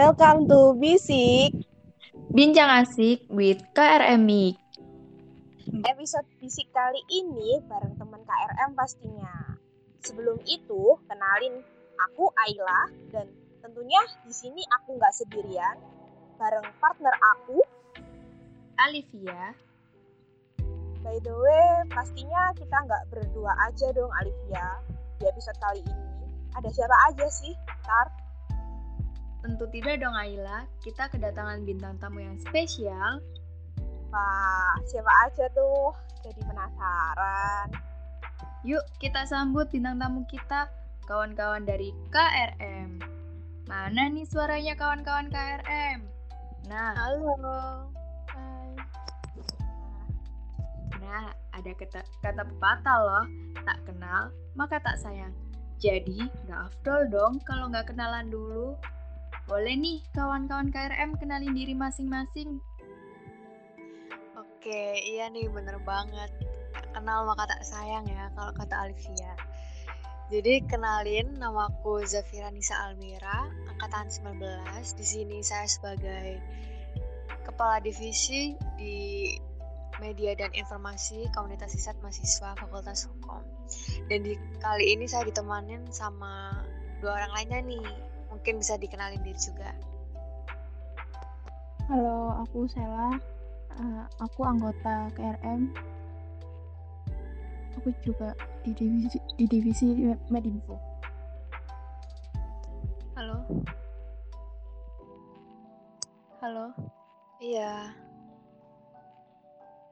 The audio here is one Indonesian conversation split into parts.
Welcome to Bisik. Bincang asik with KRM Mik. Episode Bisik kali ini bareng teman KRM pastinya. Sebelum itu, kenalin aku Ayla dan tentunya di sini aku nggak sendirian bareng partner aku Alivia. By the way, pastinya kita nggak berdua aja dong Alivia di episode kali ini. Ada siapa aja sih? Tar? Tentu tidak dong Ayla, kita kedatangan bintang tamu yang spesial. Wah, siapa aja tuh? Jadi penasaran. Yuk kita sambut bintang tamu kita, kawan-kawan dari KRM. Mana nih suaranya kawan-kawan KRM? Nah, Halo. Hai. Nah, ada kata, kata pepatah loh, tak kenal maka tak sayang. Jadi, nggak afdol dong kalau nggak kenalan dulu. Boleh nih kawan-kawan KRM kenalin diri masing-masing. Oke, iya nih bener banget. Kenal maka tak sayang ya kalau kata Alivia. Jadi kenalin namaku Zafira Nisa Almira, angkatan 19. Di sini saya sebagai kepala divisi di Media dan Informasi Komunitas Riset Mahasiswa Fakultas Hukum. Dan di kali ini saya ditemanin sama dua orang lainnya nih. Mungkin bisa dikenalin diri juga. Halo, aku Sela. Uh, aku anggota KRM. Aku juga di divisi di divisi Medinfo. Halo. Halo. Iya.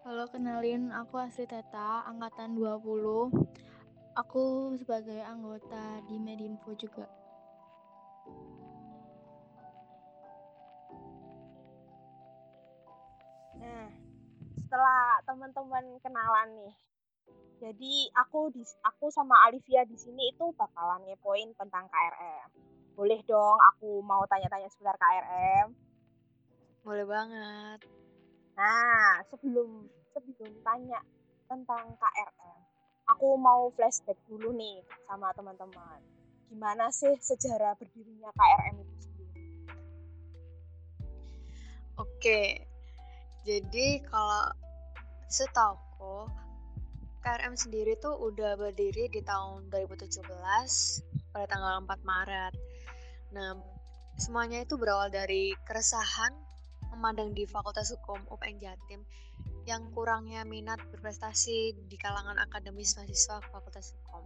Halo, kenalin aku Asri Teta, angkatan 20. Aku sebagai anggota di Medinfo juga. Setelah teman-teman kenalan nih, jadi aku di aku sama Alivia di sini itu bakalan ngepoin tentang KRM. Boleh dong aku mau tanya-tanya seputar KRM. Boleh banget. Nah, sebelum sebelum tanya tentang KRM, aku mau flashback dulu nih sama teman-teman. Gimana sih sejarah berdirinya KRM itu sendiri? Oke, jadi kalau setauku KRM sendiri tuh udah berdiri di tahun 2017 pada tanggal 4 Maret. Nah, semuanya itu berawal dari keresahan memandang di Fakultas Hukum UPN Jatim yang kurangnya minat berprestasi di kalangan akademis mahasiswa Fakultas Hukum.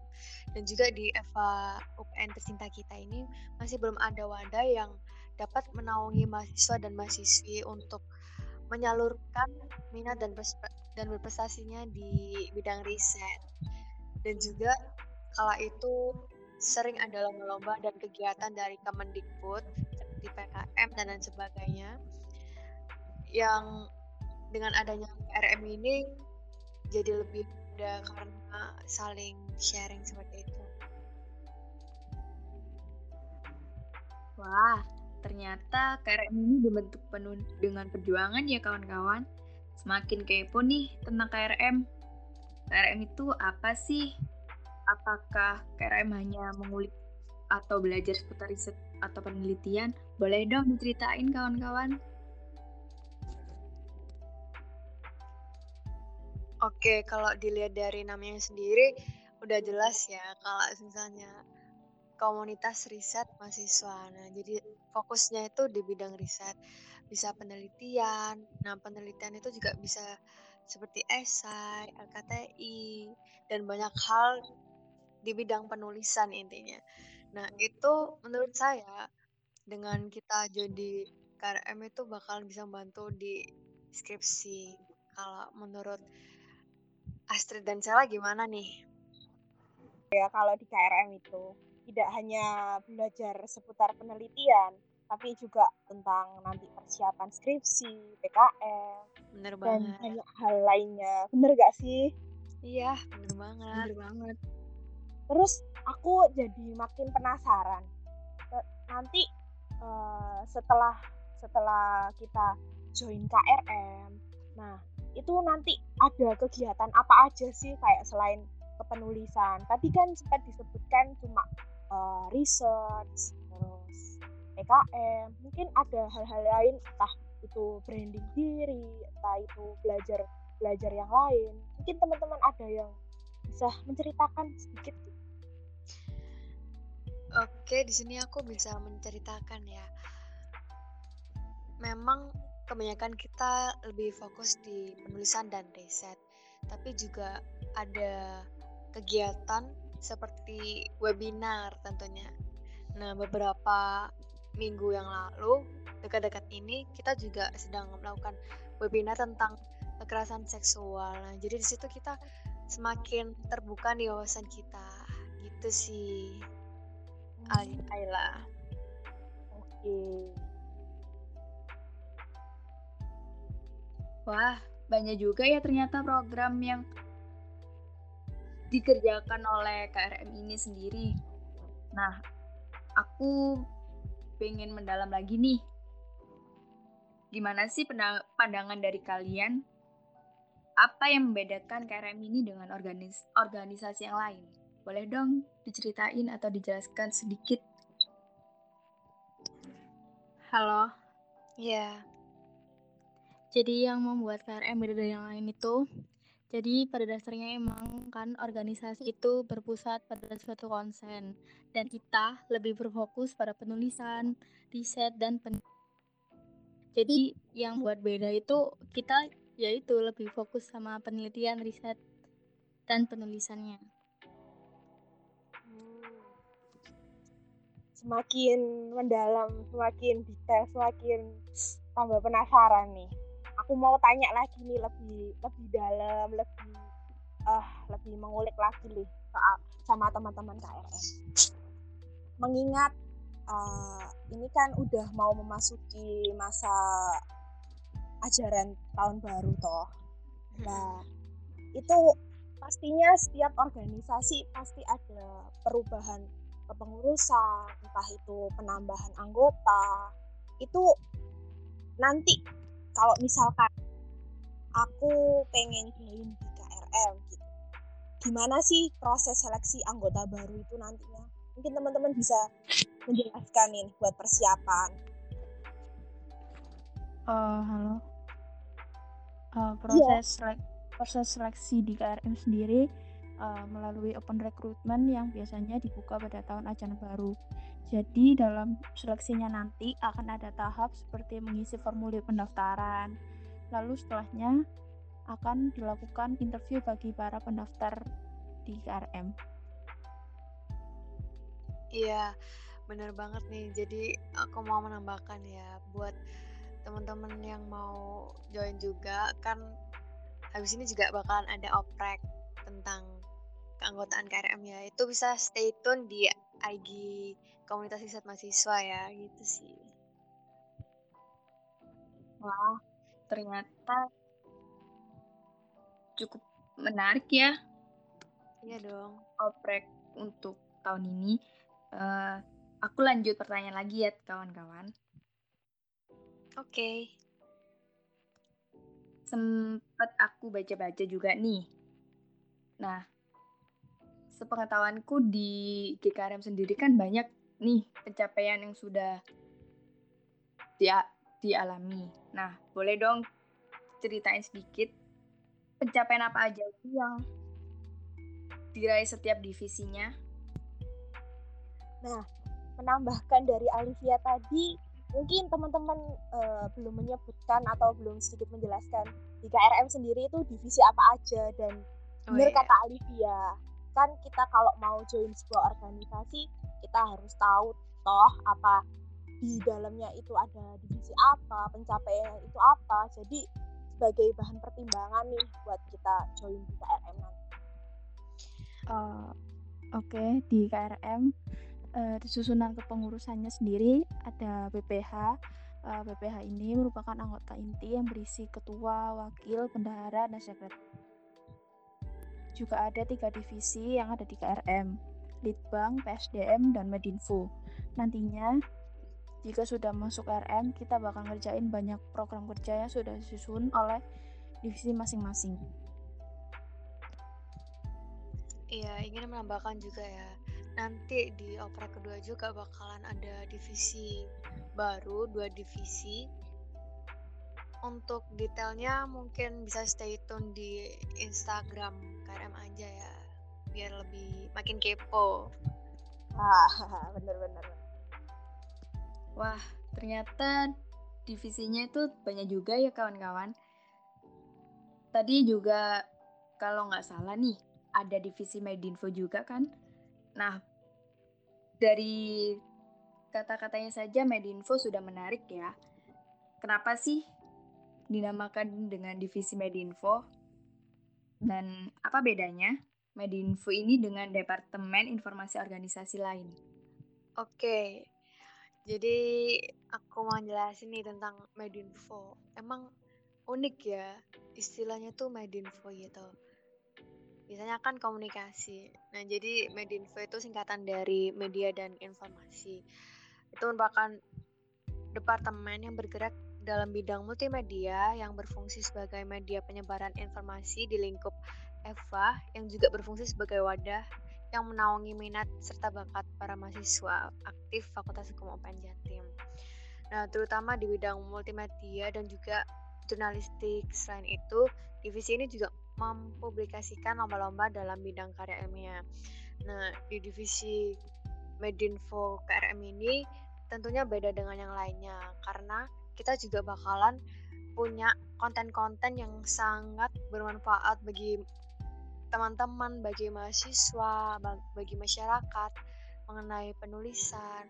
Dan juga di Eva UPN tercinta kita ini masih belum ada wadah yang dapat menaungi mahasiswa dan mahasiswi untuk menyalurkan minat dan dan berprestasinya di bidang riset. Dan juga kala itu sering ada lomba-lomba dan kegiatan dari Kemendikbud seperti PKM dan lain sebagainya yang dengan adanya RM ini jadi lebih mudah karena saling sharing seperti itu. Wah, ternyata KRM ini dibentuk penuh dengan perjuangan ya kawan-kawan. Semakin kepo nih tentang KRM. KRM itu apa sih? Apakah KRM hanya mengulik atau belajar seputar riset atau penelitian? Boleh dong diceritain kawan-kawan. Oke, kalau dilihat dari namanya sendiri udah jelas ya kalau misalnya komunitas riset mahasiswa. Nah, jadi fokusnya itu di bidang riset. Bisa penelitian. Nah, penelitian itu juga bisa seperti esai, LKTI, dan banyak hal di bidang penulisan intinya. Nah, itu menurut saya dengan kita jadi KRM itu bakal bisa membantu di skripsi. Kalau menurut Astrid dan Sela gimana nih? Ya, kalau di KRM itu tidak hanya belajar seputar penelitian, tapi juga tentang nanti persiapan skripsi, PKM, Bener dan banget. banyak hal lainnya. Bener gak sih? Iya, bener banget. Bener banget. Terus aku jadi makin penasaran. Nanti uh, setelah setelah kita join KRM, nah itu nanti ada kegiatan apa aja sih kayak selain kepenulisan. Tadi kan sempat disebutkan cuma uh, research, terus PKM mungkin ada hal-hal lain entah itu branding diri entah itu belajar belajar yang lain mungkin teman-teman ada yang bisa menceritakan sedikit Oke, di sini aku bisa menceritakan ya. Memang kebanyakan kita lebih fokus di penulisan dan riset, tapi juga ada kegiatan seperti webinar tentunya. Nah, beberapa minggu yang lalu, dekat-dekat ini kita juga sedang melakukan webinar tentang kekerasan seksual. Nah, jadi di situ kita semakin terbuka nih wawasan kita. Gitu sih. Ayla. oke Wah, banyak juga ya ternyata program yang dikerjakan oleh KRM ini sendiri. Nah, aku pengen mendalam lagi nih. Gimana sih pandangan dari kalian? Apa yang membedakan KRM ini dengan organis organisasi yang lain? Boleh dong diceritain atau dijelaskan sedikit? Halo. Iya. Jadi yang membuat KRM beda dari yang lain itu, jadi pada dasarnya emang kan organisasi itu berpusat pada suatu konsen dan kita lebih berfokus pada penulisan, riset dan pen jadi yang buat beda itu kita yaitu lebih fokus sama penelitian, riset dan penulisannya. Hmm. Semakin mendalam, semakin detail, semakin tambah penasaran nih aku mau tanya lagi nih lebih lebih dalam lebih uh, lebih mengulik lagi nih soal sama teman-teman KRM mengingat uh, ini kan udah mau memasuki masa ajaran tahun baru toh. Nah itu pastinya setiap organisasi pasti ada perubahan kepengurusan entah itu penambahan anggota. Itu nanti kalau misalkan aku pengen join di KRM gitu gimana sih proses seleksi anggota baru itu nantinya? Mungkin teman-teman bisa menjelaskan nih buat persiapan. Uh, halo. Uh, proses yeah. selek proses seleksi di KRM sendiri uh, melalui open recruitment yang biasanya dibuka pada tahun ajaran baru jadi dalam seleksinya nanti akan ada tahap seperti mengisi formulir pendaftaran. Lalu setelahnya akan dilakukan interview bagi para pendaftar di KRM. Iya, bener banget nih. Jadi aku mau menambahkan ya buat teman-teman yang mau join juga kan habis ini juga bakalan ada oprek tentang keanggotaan KRM ya. Itu bisa stay tune di IG komunitas riset mahasiswa ya gitu sih. Wah, ternyata cukup menarik ya. Iya dong. Oprek untuk tahun ini. Uh, aku lanjut pertanyaan lagi ya kawan-kawan. Oke. Okay. Sempat aku baca-baca juga nih. Nah, sepengetahuanku di GKRM sendiri kan banyak nih pencapaian yang sudah dia dialami. Nah, boleh dong ceritain sedikit pencapaian apa aja sih yang diraih setiap divisinya? Nah, menambahkan dari Alivia tadi, mungkin teman-teman uh, belum menyebutkan atau belum sedikit menjelaskan di KRM sendiri itu divisi apa aja dan oh, benar iya. kata Alivia kan kita kalau mau join sebuah organisasi kita harus tahu toh apa di dalamnya itu ada divisi apa pencapaian itu apa jadi sebagai bahan pertimbangan nih buat kita join di KRM. Uh, Oke okay, di KRM uh, di susunan kepengurusannya sendiri ada BPH. Uh, eh, BPH ini merupakan anggota inti yang berisi ketua, wakil, bendahara, dan sekretariat juga ada tiga divisi yang ada di KRM, Litbang, PSDM, dan Medinfo. Nantinya, jika sudah masuk KRM, kita bakal ngerjain banyak program kerja yang sudah disusun oleh divisi masing-masing. Iya, ingin menambahkan juga ya, nanti di opera kedua juga bakalan ada divisi baru, dua divisi. Untuk detailnya mungkin bisa stay tune di Instagram KRM aja ya, biar lebih makin kepo. Ah, bener-bener. Wah, ternyata divisinya itu banyak juga ya kawan-kawan. Tadi juga kalau nggak salah nih, ada divisi Medinfo juga kan? Nah, dari kata-katanya saja Medinfo sudah menarik ya. Kenapa sih dinamakan dengan divisi Medinfo? Dan apa bedanya Medinfo ini dengan Departemen Informasi Organisasi lain? Oke, jadi aku mau jelasin nih tentang Medinfo. Emang unik ya istilahnya tuh Medinfo gitu biasanya kan komunikasi. Nah, jadi Medinfo itu singkatan dari media dan informasi. Itu merupakan departemen yang bergerak dalam bidang multimedia yang berfungsi sebagai media penyebaran informasi di lingkup EVA yang juga berfungsi sebagai wadah yang menaungi minat serta bakat para mahasiswa aktif Fakultas Hukum UPN Jatim. Nah, terutama di bidang multimedia dan juga jurnalistik. Selain itu, divisi ini juga mempublikasikan lomba-lomba dalam bidang karya ilmiah. Nah, di divisi Medinfo KRM ini tentunya beda dengan yang lainnya karena kita juga bakalan punya konten-konten yang sangat bermanfaat bagi teman-teman, bagi mahasiswa, bagi masyarakat mengenai penulisan.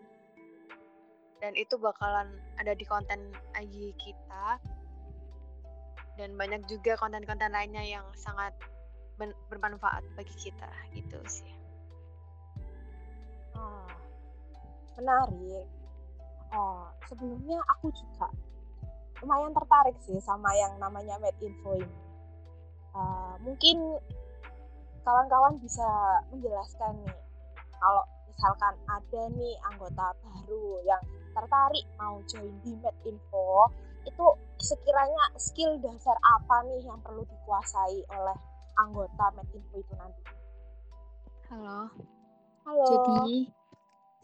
Dan itu bakalan ada di konten IG kita dan banyak juga konten-konten lainnya yang sangat bermanfaat bagi kita gitu sih. Oh, menarik. Oh, sebelumnya aku juga lumayan tertarik sih sama yang namanya Made Info ini. Uh, mungkin kawan-kawan bisa menjelaskan nih, kalau misalkan ada nih anggota baru yang tertarik mau join di Made Info, itu sekiranya skill dasar apa nih yang perlu dikuasai oleh anggota Medinfo itu nanti? Halo. Halo. Jadi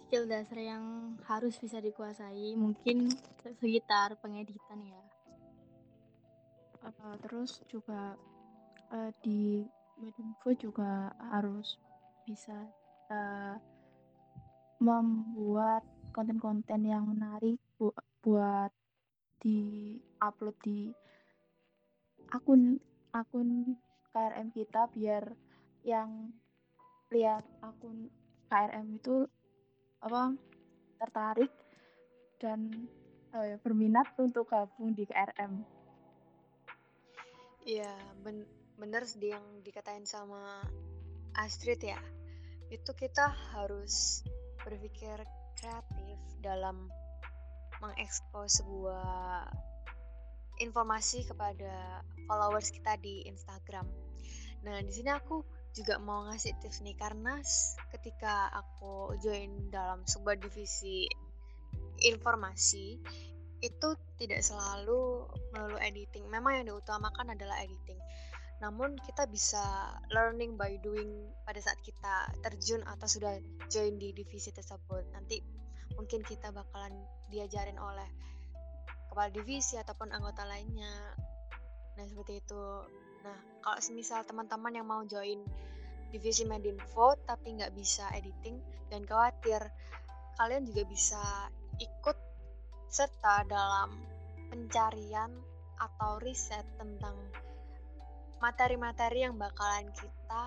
skill dasar yang harus bisa dikuasai mungkin sekitar pengeditan ya. Uh, terus juga uh, di Medinfo juga harus bisa uh, membuat konten-konten yang menarik bu buat di upload di akun akun KRM kita biar yang lihat akun KRM itu apa tertarik dan uh, berminat untuk gabung di KRM. Iya, ben bener sih yang dikatain sama Astrid ya. Itu kita harus berpikir kreatif dalam mengekspos sebuah informasi kepada followers kita di Instagram. Nah, di sini aku juga mau ngasih tips nih karena ketika aku join dalam sebuah divisi informasi itu tidak selalu melulu editing. Memang yang diutamakan adalah editing. Namun kita bisa learning by doing pada saat kita terjun atau sudah join di divisi tersebut. Nanti mungkin kita bakalan diajarin oleh kepala divisi ataupun anggota lainnya nah seperti itu nah kalau semisal teman-teman yang mau join divisi Medinfo tapi nggak bisa editing dan khawatir. Kalian juga bisa ikut serta dalam pencarian atau riset tentang materi-materi yang bakalan kita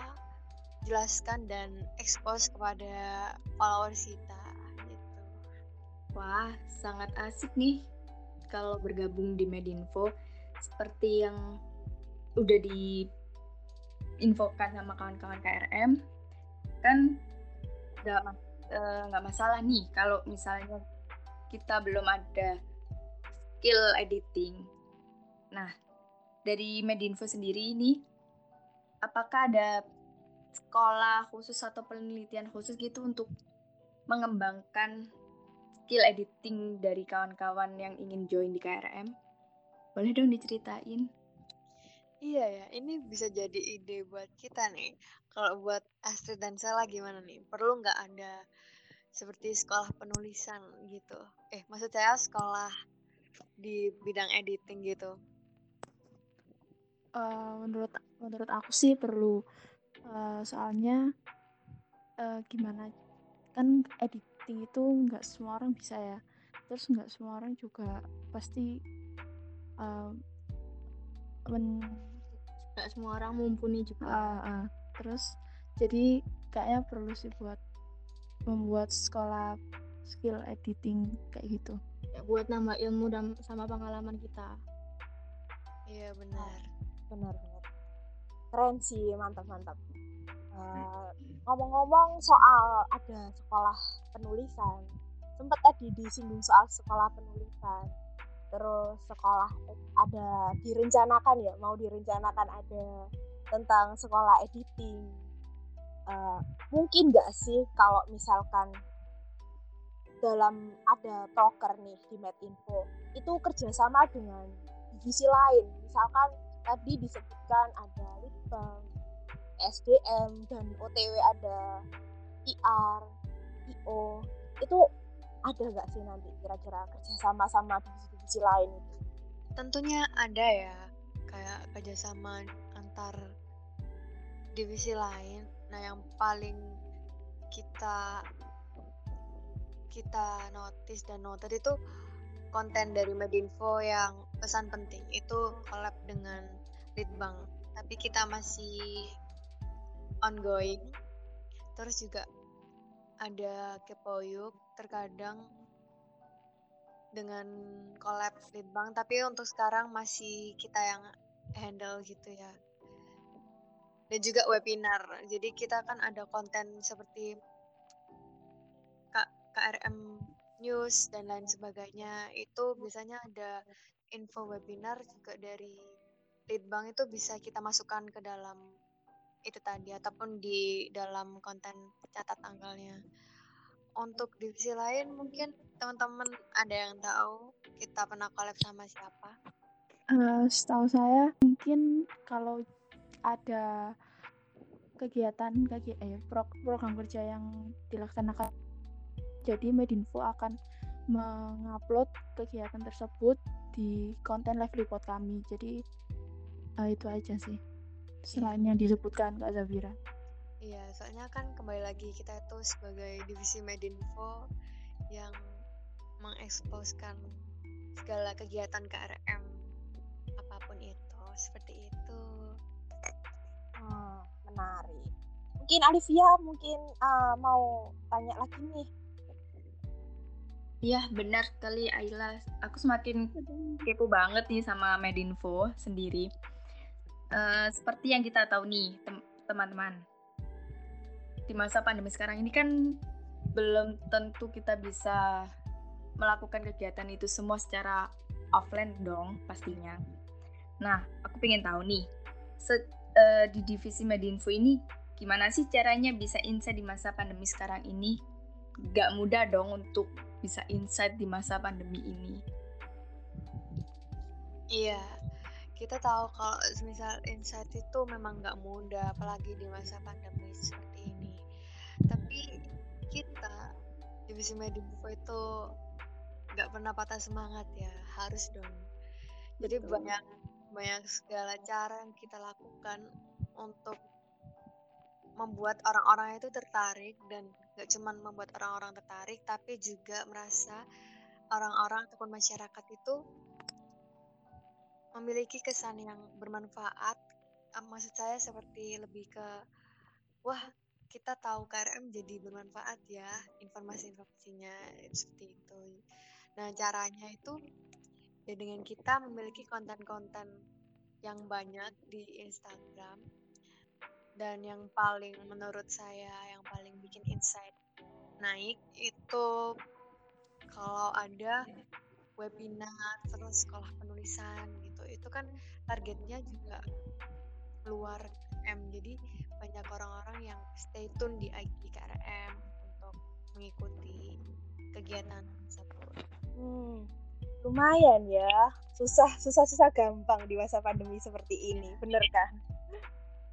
jelaskan dan expose kepada followers kita Wah, sangat asik nih kalau bergabung di Medinfo. Seperti yang udah diinfokan sama kawan-kawan KRM kan nggak eh, nggak masalah nih kalau misalnya kita belum ada skill editing. Nah, dari Medinfo sendiri ini apakah ada sekolah khusus atau penelitian khusus gitu untuk mengembangkan skill editing dari kawan-kawan yang ingin join di KRM? Boleh dong diceritain? Iya ya, ini bisa jadi ide buat kita nih. Kalau buat Astrid dan Sela gimana nih? Perlu nggak ada seperti sekolah penulisan gitu? Eh, maksud saya sekolah di bidang editing gitu. Uh, menurut menurut aku sih perlu uh, soalnya uh, gimana kan editing itu nggak semua orang bisa ya terus nggak semua orang juga pasti uh, men nggak semua orang mumpuni juga. Uh, uh, terus jadi kayaknya perlu sih buat membuat sekolah skill editing kayak gitu. Ya buat nambah ilmu dan sama pengalaman kita. Iya benar. Benar benar. Keren sih mantap mantap. Uh, ngomong-ngomong soal ada sekolah penulisan sempat tadi disinggung soal sekolah penulisan terus sekolah ada direncanakan ya mau direncanakan ada tentang sekolah editing. Uh, mungkin nggak sih kalau misalkan dalam ada proker nih di Medinfo itu kerjasama dengan divisi lain. Misalkan tadi disebutkan ada litbang SDM dan OTW ada IR IO itu ada nggak sih nanti kira-kira kerjasama sama divisi-divisi lain itu? Tentunya ada ya, kayak kerjasama antar divisi lain. Nah yang paling kita kita notice dan noted itu konten dari Medinfo yang pesan penting itu collab dengan Litbang. Tapi kita masih ongoing. Terus juga ada Kepoyuk terkadang dengan collab Litbang tapi untuk sekarang masih kita yang handle gitu ya. Dan juga webinar. Jadi kita kan ada konten seperti K KRM news dan lain sebagainya. Itu biasanya ada info webinar juga dari Litbang itu bisa kita masukkan ke dalam itu tadi ataupun di dalam konten catat tanggalnya untuk divisi lain mungkin teman-teman ada yang tahu kita pernah collab sama siapa? Uh, setahu saya mungkin kalau ada kegiatan kegiatan eh, program kerja yang dilaksanakan jadi Medinfo akan mengupload kegiatan tersebut di konten live report kami jadi uh, itu aja sih selain yang disebutkan Kak Zabira. Iya, soalnya kan kembali lagi kita itu sebagai divisi Medinfo yang mengeksposkan segala kegiatan KRM apa pun itu, seperti itu. Hmm, menarik. Mungkin Alivia mungkin uh, mau tanya lagi nih. Iya benar sekali Ayla. Aku semakin kepo banget nih sama Medinfo sendiri. Uh, seperti yang kita tahu nih teman-teman, di masa pandemi sekarang ini kan belum tentu kita bisa melakukan kegiatan itu semua secara offline dong pastinya. Nah, aku pengen tahu nih, se uh, di divisi Medinfo ini gimana sih caranya bisa insight di masa pandemi sekarang ini? Gak mudah dong untuk bisa insight di masa pandemi ini. Iya, kita tahu kalau misal insight itu memang gak mudah, apalagi di masa pandemi seperti ini kita divisi Medinfo itu nggak pernah patah semangat ya harus dong jadi Betul. banyak banyak segala cara yang kita lakukan untuk membuat orang-orang itu tertarik dan gak cuma membuat orang-orang tertarik tapi juga merasa orang-orang ataupun masyarakat itu memiliki kesan yang bermanfaat maksud saya seperti lebih ke wah kita tahu KRM jadi bermanfaat ya informasi-informasinya seperti itu. Nah caranya itu ya dengan kita memiliki konten-konten yang banyak di Instagram. Dan yang paling menurut saya yang paling bikin insight naik itu kalau ada webinar terus sekolah penulisan gitu. Itu kan targetnya juga luar M. Jadi banyak orang-orang yang stay tune di IG KRM untuk mengikuti kegiatan tersebut. Hmm, lumayan ya. Susah susah susah gampang di masa pandemi seperti ini bener kan?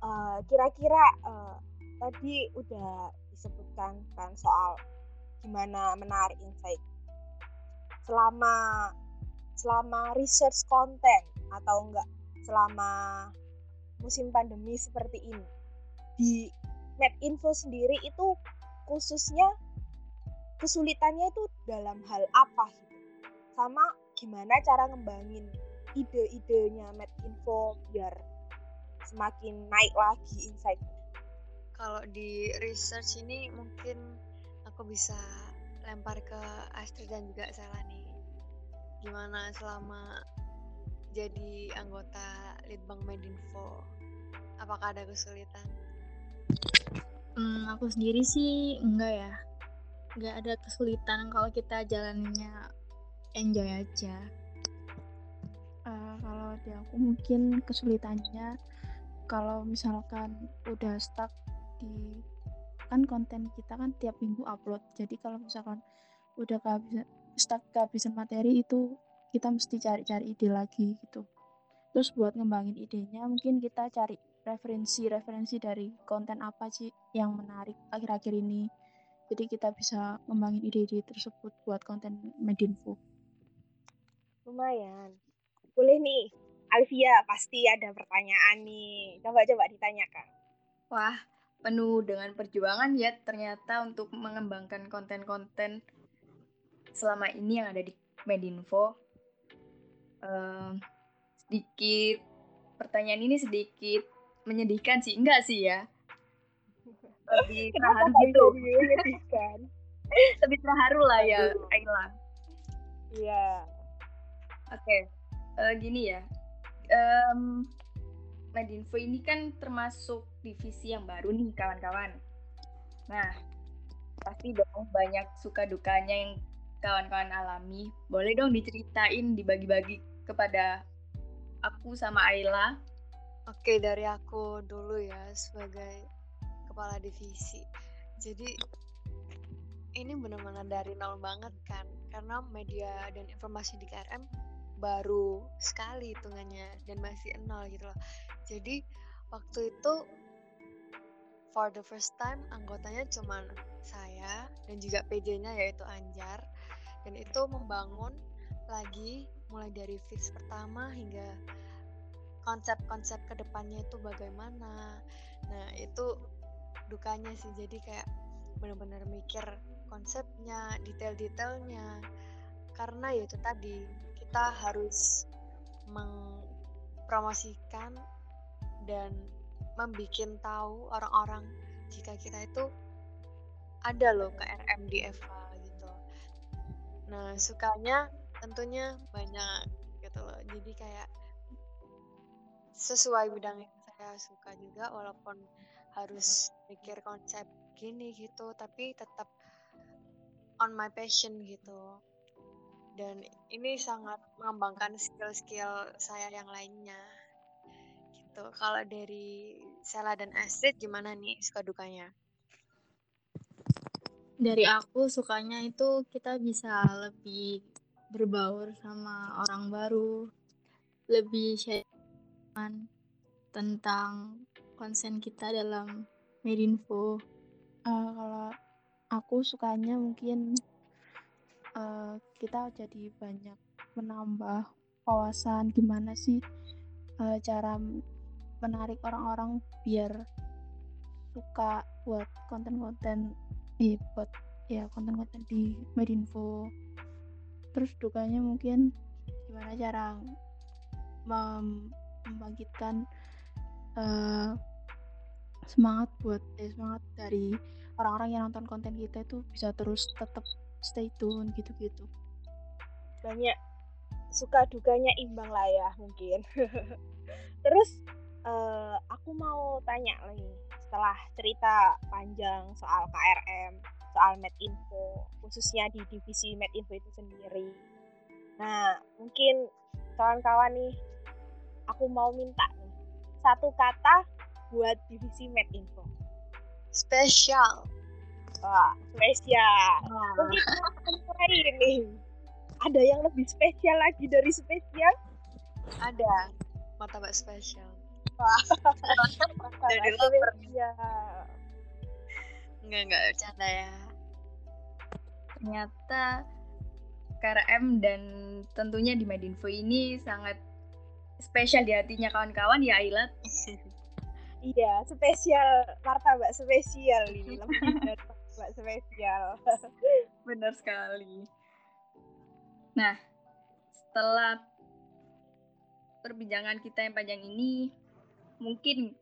Uh, kira-kira uh, tadi udah disebutkan kan soal gimana menarik insight. Selama selama research konten atau enggak selama musim pandemi seperti ini di Medinfo sendiri itu khususnya kesulitannya itu dalam hal apa gitu sama gimana cara ngembangin ide-idenya Medinfo biar semakin naik lagi insight. Kalau di research ini mungkin aku bisa lempar ke Astrid dan juga Sela. Gimana selama jadi anggota Litbang Medinfo? Apakah ada kesulitan? Hmm, aku sendiri sih enggak ya. Enggak ada kesulitan kalau kita jalannya enjoy aja. Uh, kalau di aku mungkin kesulitannya kalau misalkan udah stuck di kan konten kita kan tiap minggu upload. Jadi kalau misalkan udah kehabisan stuck kehabisan materi itu kita mesti cari-cari ide lagi gitu. Terus buat ngembangin idenya mungkin kita cari referensi-referensi dari konten apa sih yang menarik akhir-akhir ini? Jadi kita bisa ngembangin ide-ide tersebut buat konten Medinfo. Lumayan. Boleh nih Alvia pasti ada pertanyaan nih. Coba-coba ditanyakan wah penuh dengan perjuangan ya ternyata untuk mengembangkan konten-konten selama ini yang ada di Medinfo. Uh, sedikit pertanyaan ini sedikit menyedihkan sih enggak sih ya lebih terharu gitu menyedihkan lebih terharu lah ya Ayla iya Oke, okay. uh, eh, gini ya. Um, Medinfo ini kan termasuk divisi yang baru nih kawan-kawan. Nah, pasti dong banyak suka dukanya yang kawan-kawan alami. Boleh dong diceritain, dibagi-bagi kepada aku sama Ayla. Oke, dari aku dulu ya sebagai kepala divisi. Jadi ini benar-benar dari nol banget kan, karena media dan informasi di KRM baru sekali hitungannya dan masih nol gitu loh jadi waktu itu for the first time anggotanya cuma saya dan juga PJ-nya yaitu Anjar dan itu membangun lagi mulai dari fix pertama hingga konsep-konsep ke depannya itu bagaimana nah itu dukanya sih jadi kayak benar-benar mikir konsepnya detail-detailnya karena ya itu tadi kita harus mempromosikan dan membuat tahu orang-orang jika kita itu ada loh KRM di Eva gitu. Nah, sukanya tentunya banyak gitu loh. Jadi kayak sesuai bidang yang saya suka juga walaupun harus mikir konsep gini gitu, tapi tetap on my passion gitu. Dan ini sangat mengembangkan skill-skill saya yang lainnya. Gitu. Kalau dari Sela dan Astrid gimana nih suka dukanya? Dari aku sukanya itu kita bisa lebih berbaur sama orang baru lebih share tentang konsen kita dalam Medinfo uh, kalau aku sukanya mungkin uh, kita jadi banyak menambah wawasan gimana sih uh, cara menarik orang-orang biar suka buat konten-konten di buat ya konten-konten di Medinfo terus dukanya mungkin gimana cara membangkitkan uh, semangat buat eh, semangat dari orang-orang yang nonton konten kita itu bisa terus tetap stay tune gitu-gitu. Banyak suka dukanya imbang lah ya mungkin. Terus uh, aku mau tanya lagi setelah cerita panjang soal KRM soal Medinfo khususnya di divisi Medinfo itu sendiri. Nah mungkin kawan-kawan nih aku mau minta nih satu kata buat divisi Medinfo spesial Wah, spesial. Nah. Mungkin mulai ini. ada yang lebih spesial lagi dari spesial? Ada martabak spesial. Jadi lapar. spesial. Enggak enggak bercanda ya. Ternyata KRM dan tentunya di Medinfo ini sangat spesial di hatinya kawan-kawan ya Ailat. Iya, spesial martabak spesial ini lebih dari martabak spesial. Benar sekali. Nah, setelah perbincangan kita yang panjang ini, mungkin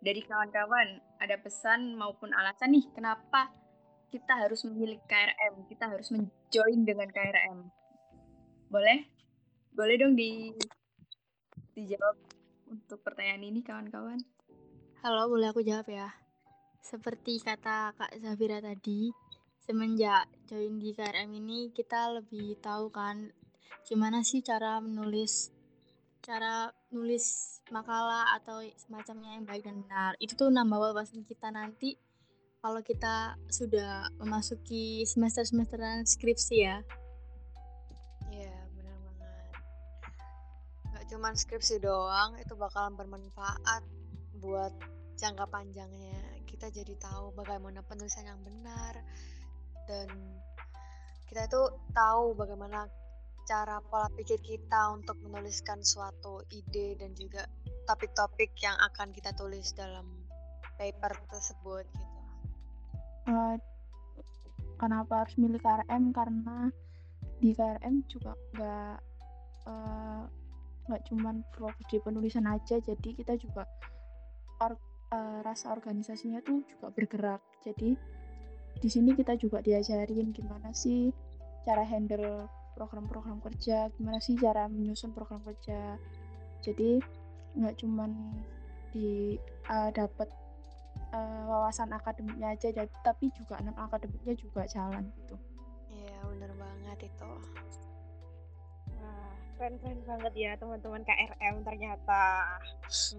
dari kawan-kawan ada pesan maupun alasan nih kenapa kita harus memilih KRM, kita harus menjoin dengan KRM. Boleh? Boleh dong di dijawab untuk pertanyaan ini kawan-kawan. Halo, boleh aku jawab ya? Seperti kata Kak Zafira tadi, semenjak join di KRM ini kita lebih tahu kan gimana sih cara menulis cara nulis makalah atau semacamnya yang baik dan benar. Itu tuh nambah wawasan kita nanti kalau kita sudah memasuki semester-semesteran skripsi ya. Nggak cuma skripsi doang, itu bakalan bermanfaat buat jangka panjangnya. Kita jadi tahu bagaimana penulisan yang benar dan kita tuh tahu bagaimana cara pola pikir kita untuk menuliskan suatu ide dan juga topik-topik yang akan kita tulis dalam paper tersebut gitu. Eh, kenapa harus milih KRM? Karena di KRM juga nggak nggak cuman fokus di penulisan aja, jadi kita juga or- eh, rasa organisasinya tuh juga bergerak. Jadi di sini kita juga diajarin gimana sih cara handle program-program kerja, gimana sih cara menyusun program kerja. Jadi nggak cuman di eh, dapat eh, wawasan akademiknya aja, tapi juga non akademiknya juga jalan gitu. Iya, bener banget itu. Keren-keren banget ya teman-teman KRM ternyata.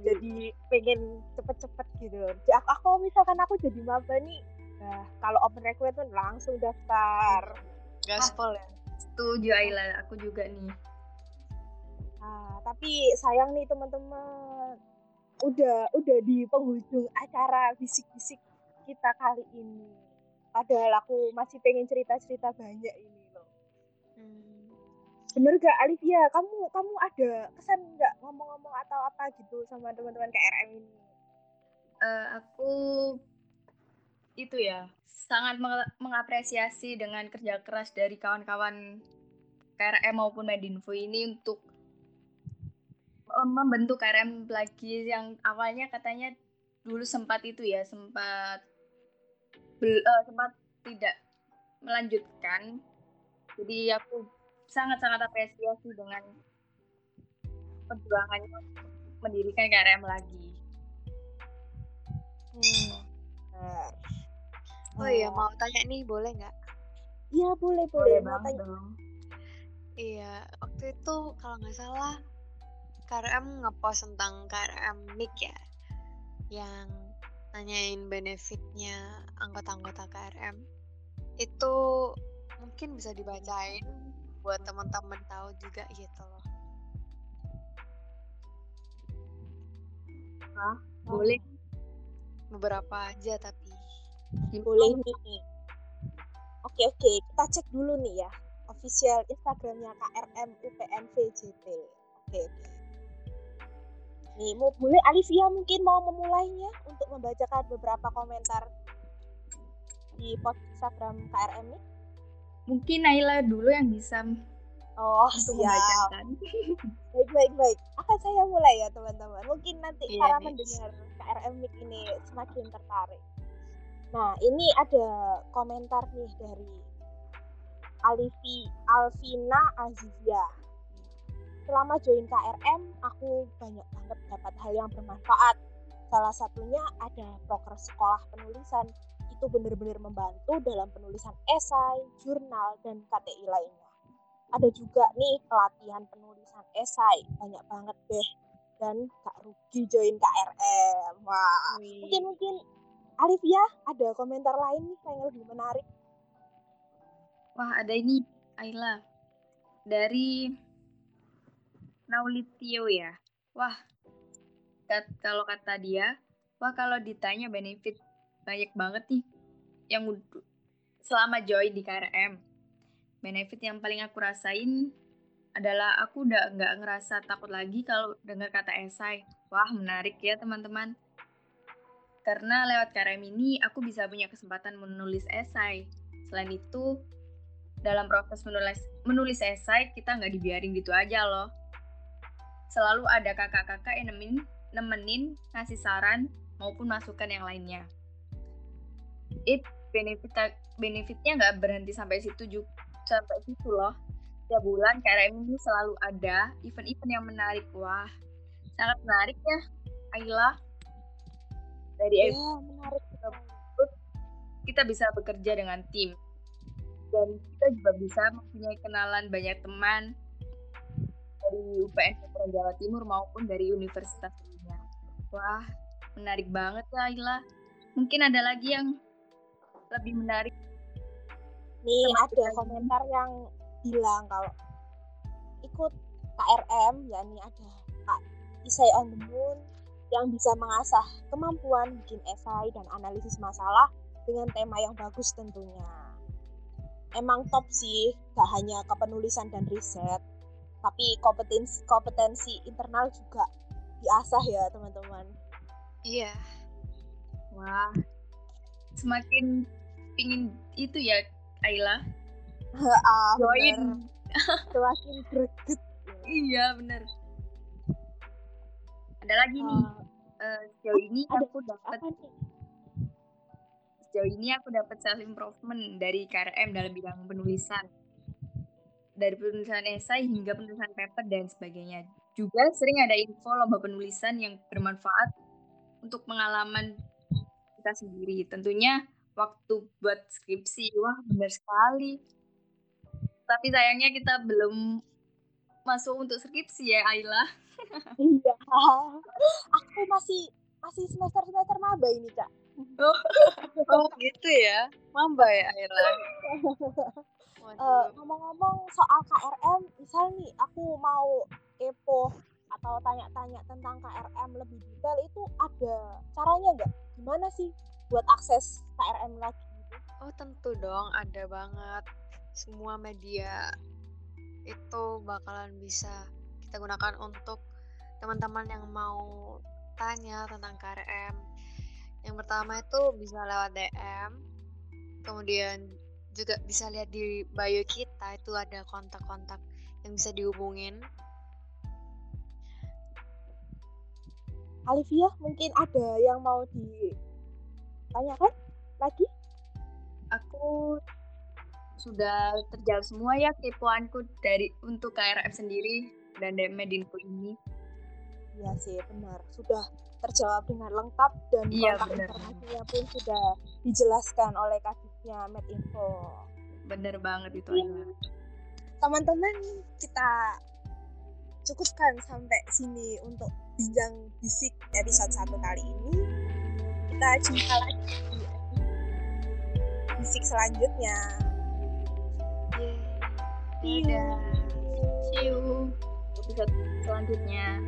Jadi pengen cepet-cepet gitu. Aku, aku misalkan aku jadi maba nih, nah kalau open recruitment langsung daftar. Gaspol ya. Setuju Aila, aku juga nih. Nah, tapi sayang nih teman-teman, udah udah di penghujung acara bisik-bisik kita kali ini. Padahal aku masih pengen cerita-cerita banyak ini. Hmm. Bener gak Alivia? Kamu kamu ada kesan nggak ngomong-ngomong atau apa gitu sama teman-teman KRM ini? Eh, aku itu ya sangat meng- mengapresiasi dengan kerja keras dari kawan-kawan KRM maupun Medinfo ini untuk eh, membentuk KRM lagi yang awalnya katanya dulu sempat itu ya sempat eh, sempat tidak melanjutkan jadi aku sangat-sangat apresiasi dengan perjuangannya mendirikan KRM lagi Hmm. Oh iya, mau tanya nih, boleh nggak? Iya boleh boleh. boleh Mau banget tanya dong Iya, waktu itu kalau nggak salah KRM ngepost tentang KRM MIC ya, yang nanyain benefitnya anggota-anggota KRM. Itu mungkin bisa dibacain buat teman-teman tahu juga gitu loh. boleh Beberapa aja tapi. boleh nih. Oke oke, kita cek dulu nih ya official Instagramnya KRM UPN VJT. Oke oke. Nih mau boleh Alivia mungkin mau memulainya untuk membacakan beberapa komentar di post Instagram KRM nih. Mungkin Naila dulu yang bisa Oh untuk siap. membacakan Baik baik baik. Akan saya mulai ya teman-teman. Mungkin nanti Iya, para nih. mendengar KRM Mic ini semakin tertarik. Nah ini ada komentar nih dari Alifi Alvina Azizia. Selama join KRM, aku banyak banget dapat hal yang bermanfaat. Salah satunya ada proker sekolah penulisan. Itu benar-benar membantu dalam penulisan esai, jurnal, dan KTI lainnya. Ada juga nih pelatihan penulisan esai banyak banget deh. Dan gak rugi join KRM wah mungkin mungkin. Alivia ada komentar lain nih yang lebih menarik? Wah ada ini Aila dari Naulitio ya. Wah, kat, kalau kata dia, wah kalau ditanya benefit banyak banget nih yang selama join di KRM. Benefit yang paling aku rasain adalah aku udah nggak ngerasa takut lagi kalau dengar kata esai. Wah, menarik ya teman-teman. Karena lewat KRM ini aku bisa punya kesempatan menulis esai. Selain itu, dalam proses menulis menulis esai kita nggak dibiarin gitu aja loh. Selalu ada kakak-kakak yang nemenin, nemenin ngasih saran maupun masukan yang lainnya. It benefit benefitnya nggak berhenti sampai situ juga sampai situ loh. Setiap bulan KRM ini selalu ada event-event yang menarik. Wah, sangat menarik ya, Ayla. Dari Ya, menarik. kita bisa bekerja dengan tim dan kita juga bisa mempunyai kenalan banyak teman dari UPN Veteran Jawa Timur maupun dari universitas lainnya. Wah, menarik banget ya Ayla. Mungkin ada lagi yang lebih menarik. Nih Sama ada kita. komentar yang bilang kalau ikut KRM, yakni ada Kak Isai on the Moon yang bisa mengasah kemampuan bikin esai dan analisis masalah dengan tema yang bagus tentunya. Emang top sih, gak hanya kepenulisan dan riset, tapi kompetensi kompetensi internal juga diasah ya teman-teman. Iya. Wah, semakin pingin itu ya Ayla. ah, Join. Semakin greget. Iya bener. Ada lagi nih. Ah, Eh, sejauh ini ada aku dapat sejauh ini aku dapat self improvement dari KRM dalam bidang penulisan dari penulisan esai hingga penulisan paper dan sebagainya juga sering ada info lomba penulisan yang bermanfaat untuk pengalaman kita sendiri tentunya waktu buat skripsi wah benar sekali tapi sayangnya kita belum masuk untuk skripsi ya Ayla Iya. Aku masih masih semester semester maba ini kak. Oh gitu ya. Mamba ya Ayla. Eh, ngomong-ngomong soal KRM, misal nih aku mau kepo atau tanya-tanya tentang KRM lebih detail itu ada caranya nggak? Gimana sih buat akses KRM lagi gitu? Oh tentu dong, ada banget. Semua media itu bakalan bisa kita gunakan untuk teman-teman yang mau tanya tentang KRM. Yang pertama itu bisa lewat DM, kemudian juga bisa lihat di bio kita itu ada kontak-kontak yang bisa dihubungin. Alivia mungkin ada yang mau ditanyakan lagi? aku sudah terjawab semua ya kepoanku dari untuk KRF sendiri dan Medinfo ini. Iya sih benar, sudah terjawab dengan lengkap dan Iya, kontak informasinya pun sudah dijelaskan oleh kadifnya Medinfo. Bener banget itu Iya. Teman-teman kita cukupkan sampai sini untuk bincang bisik episode satu kali ini kita jumpa lagi di bisik selanjutnya Yeay. Dadah. See you episode selanjutnya.